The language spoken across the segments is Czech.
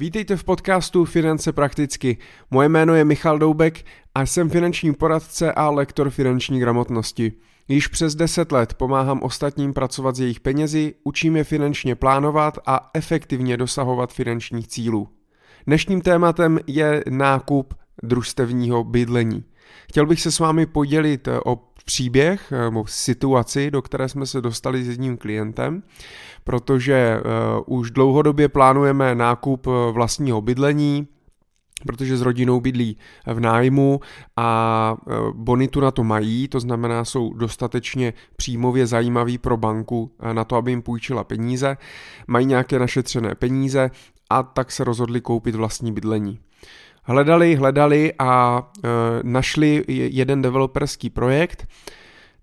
Vítejte v podcastu Finance prakticky. Moje jméno je Michal Doubek a jsem finanční poradce a lektor finanční gramotnosti. Již přes 10 let pomáhám ostatním pracovat s jejich penězi, učím je finančně plánovat a efektivně dosahovat finančních cílů. Dnešním tématem je nákup družstevního bydlení. Chtěl bych se s vámi podělit o příběh nebo situaci, do které jsme se dostali s jedním klientem, protože uh, už dlouhodobě plánujeme nákup eh, vlastního bydlení, protože s rodinou bydlí v nájmu a eh, bonitu na to mají, to znamená, jsou dostatečně příjmově zajímaví pro banku na to, aby jim půjčila peníze, mají nějaké našetřené peníze a tak se rozhodli koupit vlastní bydlení. Hledali, hledali a e, našli jeden developerský projekt,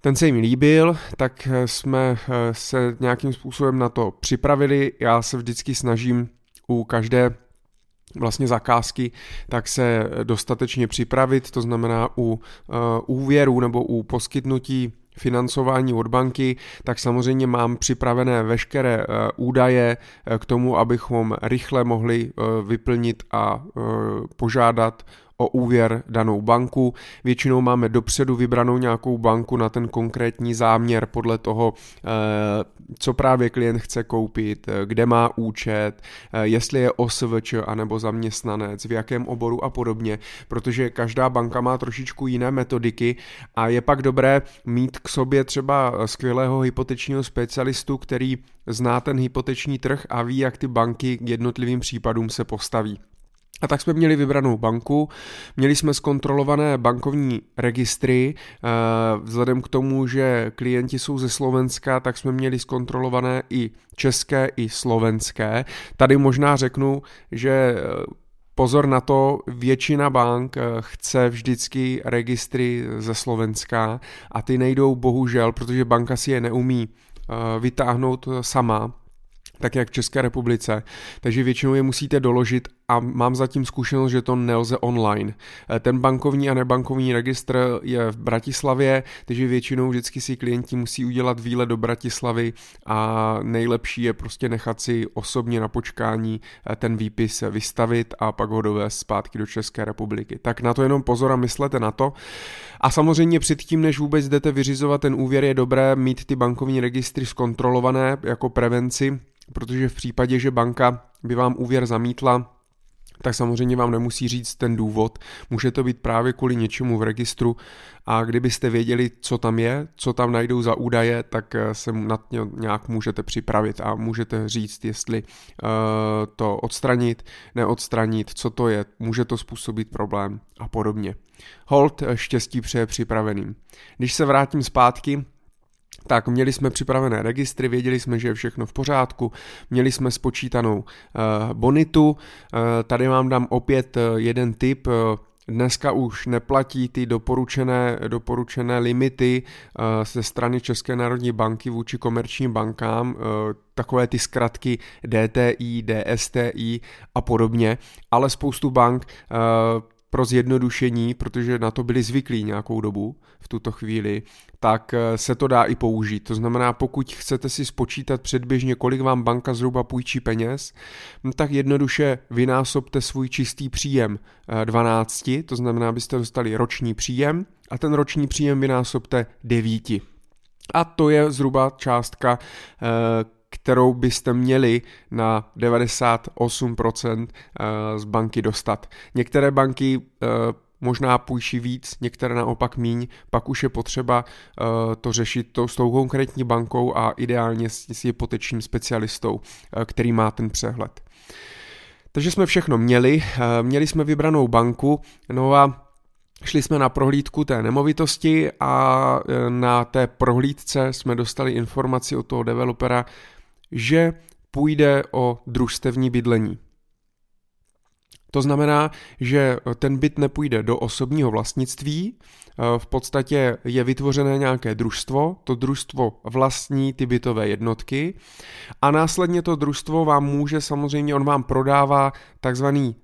ten se jim líbil, tak jsme e, se nějakým způsobem na to připravili. Já se vždycky snažím u každé vlastně zakázky, tak se dostatečně připravit, to znamená u úvěru nebo u poskytnutí financování od banky, tak samozřejmě mám připravené veškeré eh, údaje eh, k tomu, abychom rychle mohli eh, vyplnit a požádat o úvěr danou banku. Většinou máme dopředu vybranou nějakou banku na ten konkrétní záměr podle toho, eh, co právě klient chce koupit, eh, kde má účet, eh, jestli je OSVČ anebo zaměstnanec, v jakém oboru a podobně, protože každá banka má trošičku jiné metodiky a je pak dobré mít k sobě třeba skvělého hypotečního specialistu, který zná ten hypoteční trh a ví, jak ty banky k jednotlivým případům se postaví. A tak jsme měli vybranou banku, měli jsme zkontrolované bankovní registry, eh, vzhledem k tomu, že klienti jsou ze Slovenska, tak jsme měli zkontrolované i české, i slovenské. Tady možná řeknu, že eh, pozor na to, většina bank eh, chce vždycky registry ze Slovenska a ty nejdou bohužel, protože banka si je neumí vytáhnout sama, tak jak v České republice, takže většinou je musíte doložit a mám zatím zkušenost, že to nelze online. Eh, ten bankovní a nebankovní registr je v Bratislavě, takže většinou vždycky si klienti musí udělat výlet do Bratislavy a nejlepší je prostě nechat si osobně na počkání eh, ten výpis vystavit a pak ho dovést zpátky do České republiky. Tak na to jenom pozor a myslete na to. A samozřejmě předtím, než vůbec jdete vyřizovat ten úvěr, je dobré mít ty bankovní registry zkontrolované jako prevenci, protože v případě, že banka by vám úvěr zamítla, tak samozřejmě vám nemusí říct ten důvod. Může to být právě kvůli něčemu v registru a kdybyste věděli, co tam je, co tam najdou za údaje, tak eh, se na ně nějak můžete připravit a můžete říct, jestli uh, to odstranit, neodstranit, co to je, může to způsobit problém a podobně. Hold eh, štěstí přeje připraveným. Když se vrátím zpátky, tak měli jsme připravené registry, věděli jsme, že je všechno v pořádku, měli jsme spočítanou uh, bonitu, uh, tady vám dám opět uh, jeden tip, Dneska už neplatí ty doporučené, doporučené limity ze strany České národní banky vůči komerčním bankám, takové ty zkratky DTI, DSTI a podobně, ale spoustu bank pro zjednodušení, protože na to byli zvyklí nějakou dobu v tuto chvíli, tak eh, se to dá i použít. To znamená, pokud chcete si spočítat předběžně, kolik vám banka zhruba půjčí peněz, tak jednoduše vynásobte svůj čistý příjem 12, eh, to znamená, abyste dostali roční příjem a ten roční příjem vynásobte 9. A to je zhruba částka, eh, kterou byste měli na 98% z banky dostat. Některé banky možná půjčí víc, některé naopak míň, pak už je potřeba uh, to řešit to, s tou konkrétní bankou a ideálně s, hypotečním specialistou, který má ten přehled. Takže jsme všechno měli, měli jsme vybranou banku, no a Šli jsme na prohlídku té nemovitosti a na té prohlídce jsme dostali informaci od toho developera, že půjde o družstevní bydlení. To znamená, že ten byt nepůjde do osobního vlastnictví, v podstatě je vytvořené nějaké družstvo, to družstvo vlastní ty bytové jednotky a následně to družstvo vám může samozřejmě, on vám prodává takzvaný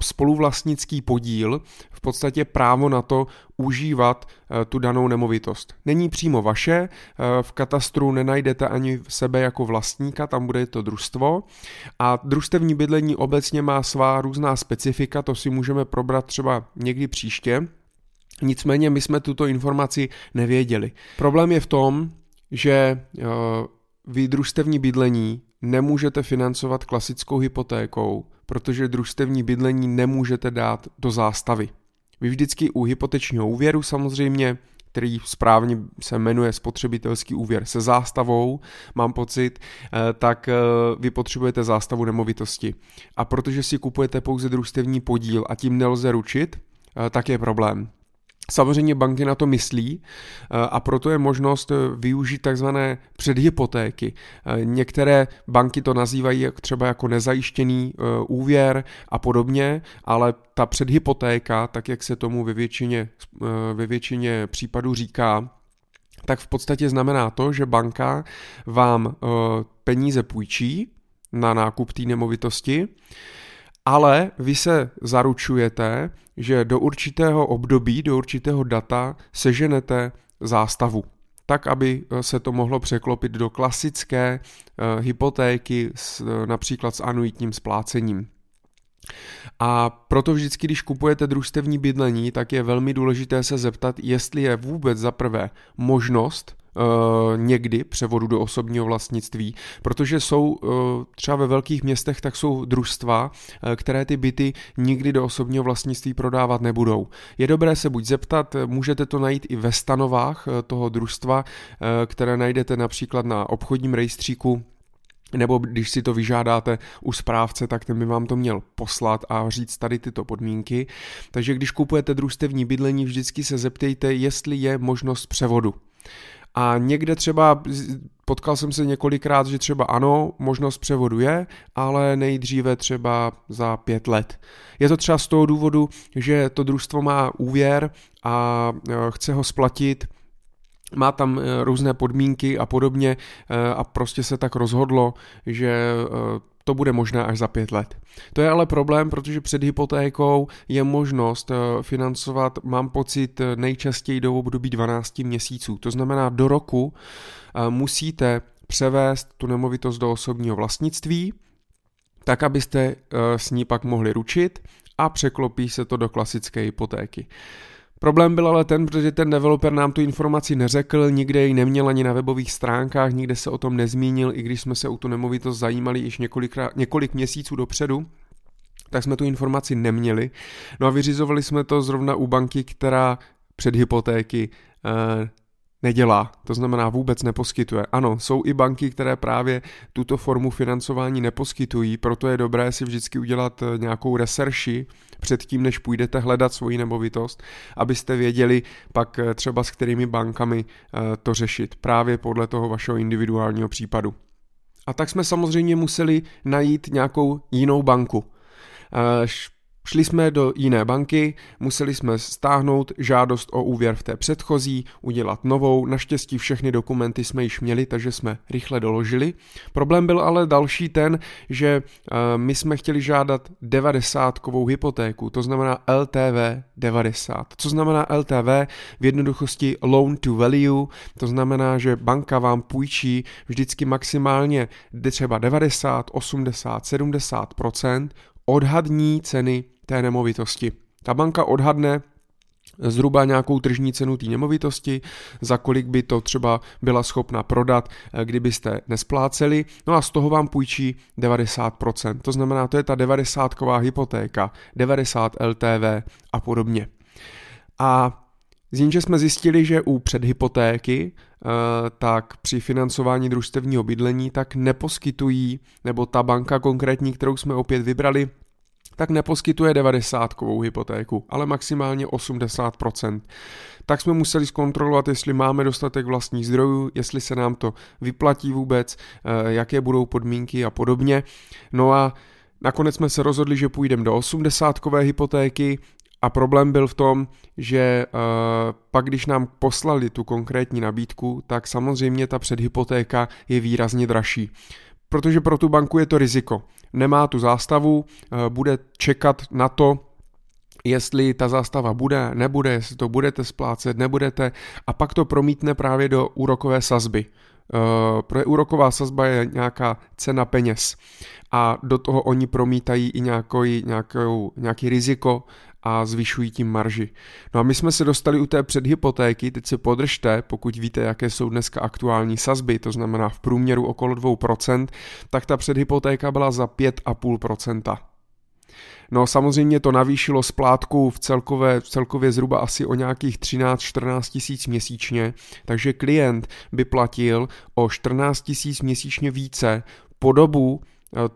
spoluvlastnický podíl, v podstatě právo na to užívat eh, tu danou nemovitost. Není přímo vaše, eh, v katastru nenajdete ani sebe jako vlastníka, tam bude to družstvo a družstevní bydlení obecně má svá různá specifika, to si můžeme probrat třeba někdy příště, Nicméně my jsme tuto informaci nevěděli. Problém je v tom, že vy družstevní bydlení nemůžete financovat klasickou hypotékou, protože družstevní bydlení nemůžete dát do zástavy. Vy vždycky u hypotečního úvěru samozřejmě, který správně se jmenuje spotřebitelský úvěr se zástavou, mám pocit, eh, tak eh, vy potřebujete zástavu nemovitosti. A protože si kupujete pouze družstevní podíl a tím nelze ručit, eh, tak je problém. Samozřejmě banky na to myslí eh, a proto je možnost eh, využít takzvané předhypotéky. Eh, některé banky to nazývají třeba jako nezajištěný úvěr a podobně, ale ta předhypotéka, tak jak se tomu ve většině, ve většině případů říká, tak v podstatě znamená to, že banka vám peníze půjčí na nákup té nemovitosti, ale vy se zaručujete, že do určitého období, do určitého data seženete zástavu tak, aby eh, se to mohlo překlopit do klasické uh, hypotéky s, uh, například s anuitním splácením. A proto vždycky, když kupujete družstevní bydlení, tak je velmi důležité se zeptat, jestli je vůbec za prvé možnost Uh, někdy převodu do osobního vlastnictví, protože jsou uh, třeba ve velkých městech, tak jsou družstva, uh, které ty byty nikdy do osobního vlastnictví prodávat nebudou. Je dobré se buď zeptat, můžete to najít i ve stanovách toho družstva, které najdete například na obchodním rejstříku nebo když si to vyžádáte u správce, tak ten by vám to měl poslat a říct tady tyto podmínky. Takže když kupujete družstevní bydlení, vždycky se zeptejte, jestli je možnost převodu. A někde třeba potkal jsem se několikrát, že třeba ano, možnost převodu je, ale nejdříve třeba za pět let. Je to třeba z toho důvodu, že to družstvo má úvěr a e, chce ho splatit má tam e, různé podmínky a podobně e, a prostě se tak rozhodlo, že to bude možné až za pět let. To je ale problém, protože před hypotékou je možnost eh, financovat, mám pocit, nejčastěji do období 12 měsíců. To znamená, do roku eh, musíte převést tu nemovitost do osobního vlastnictví, tak abyste eh, s ní pak mohli ručit a překlopí se to do klasické hypotéky. Problém byl ale ten, protože ten developer nám tu informaci neřekl, nikde ji neměl ani na webových stránkách, nikde se o tom nezmínil, i když jsme se o tu nemovitost zajímali již několik měsíců dopředu tak jsme tu informaci neměli. No a vyřizovali jsme to zrovna u banky, která před hypotéky eh, nedělá, to znamená vůbec neposkytuje. Ano, jsou i banky, které právě tuto formu financování neposkytují, proto je dobré si vždycky udělat eh, nějakou reserši předtím, než půjdete hledat svoji nemovitost, abyste věděli pak eh, třeba s kterými bankami eh, to řešit, právě podle toho vašeho individuálního případu. A tak jsme samozřejmě museli najít nějakou jinou banku. Šli jsme do jiné banky, museli jsme stáhnout žádost o úvěr v té předchozí, udělat novou, naštěstí všechny dokumenty jsme již měli, takže jsme rychle doložili. Problém byl ale další ten, že uh, my jsme chtěli žádat 90-kovou hypotéku, to znamená LTV 90. Co znamená LTV? V jednoduchosti loan to value, to znamená, že banka vám půjčí vždycky maximálně třeba 90, 80, 70% odhadní ceny té nemovitosti. Ta banka odhadne zhruba nějakou tržní cenu té nemovitosti, za kolik by to třeba byla schopna prodat, eh, kdybyste nespláceli, no a z toho vám půjčí 90%. To znamená, to je ta 90ková hypotéka, 90 LTV a podobně. A z Jinže jsme zjistili, že u předhypotéky, eh, tak při financování družstevního bydlení, tak neposkytují, nebo ta banka konkrétní, kterou jsme opět vybrali, tak neposkytuje 90kovou hypotéku, ale maximálně 80%. Tak jsme museli zkontrolovat, jestli máme dostatek vlastních zdrojů, jestli se nám to vyplatí vůbec, eh, jaké budou podmínky a podobně. No a nakonec jsme se rozhodli, že půjdeme do 80kové hypotéky, a problém byl v tom, že uh, pak když nám poslali tu konkrétní nabídku, tak samozřejmě ta předhypotéka je výrazně dražší protože pro tu banku je to riziko. Nemá tu zástavu, eh, bude čekat na to, jestli ta zástava bude, nebude, jestli to budete splácet, nebudete a pak to promítne právě do úrokové sazby. Uh, pro úroková sazba je nějaká cena peněz a do toho oni promítají i nějaký, nějakou, nějaký riziko a zvyšují tím marži. No a my jsme se dostali u té předhypotéky, teď se podržte, pokud víte, jaké jsou dneska aktuální sazby, to znamená v průměru okolo 2%, tak ta předhypotéka byla za 5,5%. No samozřejmě to navýšilo splátku v, celkové, v celkově zhruba asi o nějakých 13-14 tisíc měsíčně, takže klient by platil o 14 tisíc měsíčně více po dobu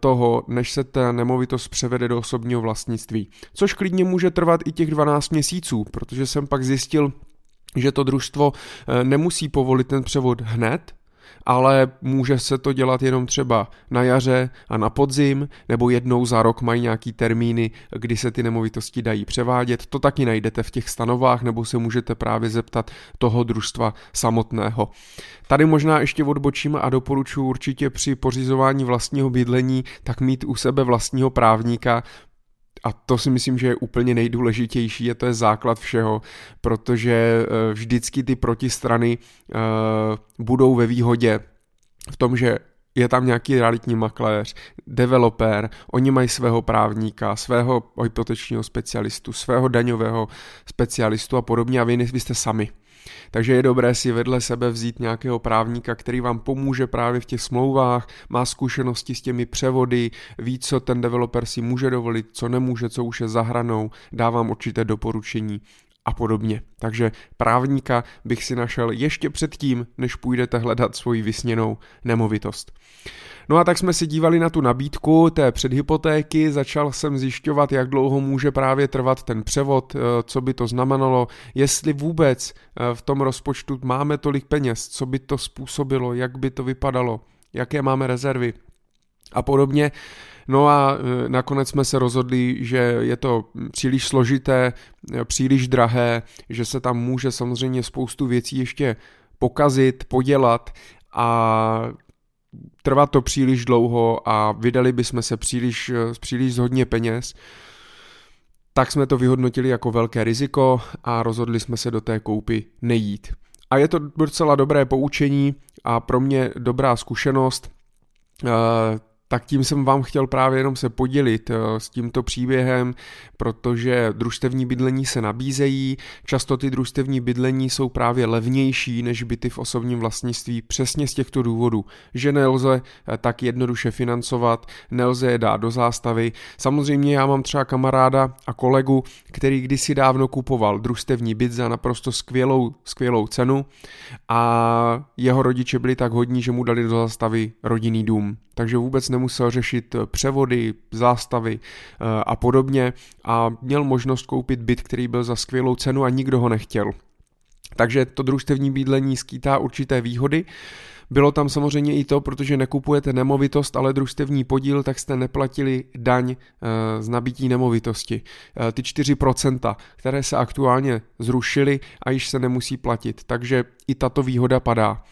toho, než se ta nemovitost převede do osobního vlastnictví. Což klidně může trvat i těch 12 měsíců, protože jsem pak zjistil, že to družstvo eh, nemusí povolit ten převod hned, ale může se to dělat jenom třeba na jaře a na podzim, nebo jednou za rok mají nějaký termíny, kdy se ty nemovitosti dají převádět. To taky najdete v těch stanovách, nebo se můžete právě zeptat toho družstva samotného. Tady možná ještě odbočím a doporučuji určitě při pořizování vlastního bydlení tak mít u sebe vlastního právníka, a to si myslím, že je úplně nejdůležitější a to je základ všeho, protože eh, vždycky ty protistrany eh, budou ve výhodě v tom, že je tam nějaký realitní makléř, developer, oni mají svého právníka, svého hypotečního specialistu, svého daňového specialistu a podobně a vy, vy jste sami. Takže je dobré si vedle sebe vzít nějakého právníka, který vám pomůže právě v těch smlouvách, má zkušenosti s těmi převody, ví, co ten developer si může dovolit, co nemůže, co už je za hranou, dá vám určité doporučení a podobně. Takže právníka bych si našel ještě předtím, než půjdete hledat svoji vysněnou nemovitost. No a tak jsme si dívali na tu nabídku té předhypotéky, začal jsem zjišťovat, jak dlouho může právě trvat ten převod, eh, co by to znamenalo, jestli vůbec eh, v tom rozpočtu máme tolik peněz, co by to způsobilo, jak by to vypadalo, jaké máme rezervy a podobně. No a eh, nakonec jsme se rozhodli, že je to příliš složité, příliš drahé, že se tam může samozřejmě spoustu věcí ještě pokazit, podělat a trvá to příliš dlouho a vydali bychom se příliš, příliš hodně peněz, tak jsme to vyhodnotili jako velké riziko a rozhodli jsme se do té koupy nejít. A je to docela dobré poučení a pro mě dobrá zkušenost. Tak tím jsem vám chtěl právě jenom se podělit eh, s tímto příběhem, protože družstevní bydlení se nabízejí, často ty družstevní bydlení jsou právě levnější než byty v osobním vlastnictví přesně z těchto důvodů, že nelze eh, tak jednoduše financovat, nelze je dát do zástavy. Samozřejmě já mám třeba kamaráda a kolegu, který kdysi dávno kupoval družstevní byt za naprosto skvělou, skvělou cenu a jeho rodiče byli tak hodní, že mu dali do zástavy rodinný dům. Takže vůbec nemusel řešit eh, převody, zástavy eh, a podobně a měl možnost koupit byt, který byl za skvělou cenu a nikdo ho nechtěl. Takže to družstevní bydlení skýtá určité výhody. Bylo tam samozřejmě i to, protože nekupujete nemovitost, ale družstevní podíl, tak jste neplatili daň eh, z nabití nemovitosti. Ty 4%, které se aktuálně zrušily a již se nemusí platit. Takže i tato výhoda padá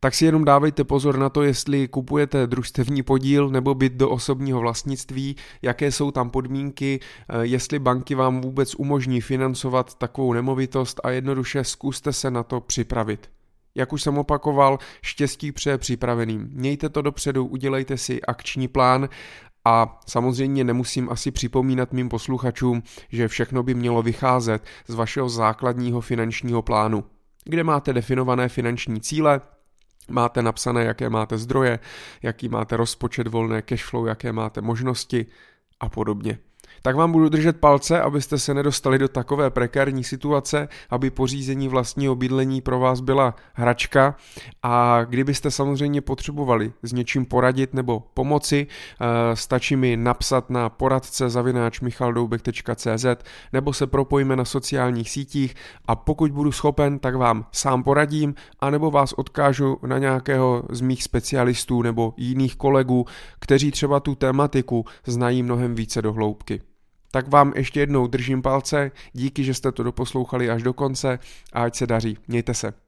tak si jenom dávejte pozor na to, jestli kupujete družstevní podíl nebo byt do osobního vlastnictví, jaké jsou tam podmínky, eh, jestli banky vám vůbec umožní financovat takovou nemovitost a jednoduše zkuste se na to připravit. Jak už jsem opakoval, štěstí přeje připraveným. Mějte to dopředu, udělejte si akční plán a samozřejmě nemusím asi připomínat mým posluchačům, že všechno by mělo vycházet z vašeho základního finančního plánu, kde máte definované finanční cíle, máte napsané, jaké máte zdroje, jaký máte rozpočet volné cashflow, jaké máte možnosti a podobně tak vám budu držet palce, abyste se nedostali do takové prekární situace, aby pořízení vlastního bydlení pro vás byla hračka a kdybyste samozřejmě potřebovali s něčím poradit nebo pomoci, eh, stačí mi napsat na poradce zavináč michaldoubek.cz nebo se propojíme na sociálních sítích a pokud budu schopen, tak vám sám poradím anebo vás odkážu na nějakého z mých specialistů nebo jiných kolegů, kteří třeba tu tématiku znají mnohem více do hloubky. Tak vám ještě jednou držím palce, díky, že jste to doposlouchali až do konce a ať se daří. Mějte se.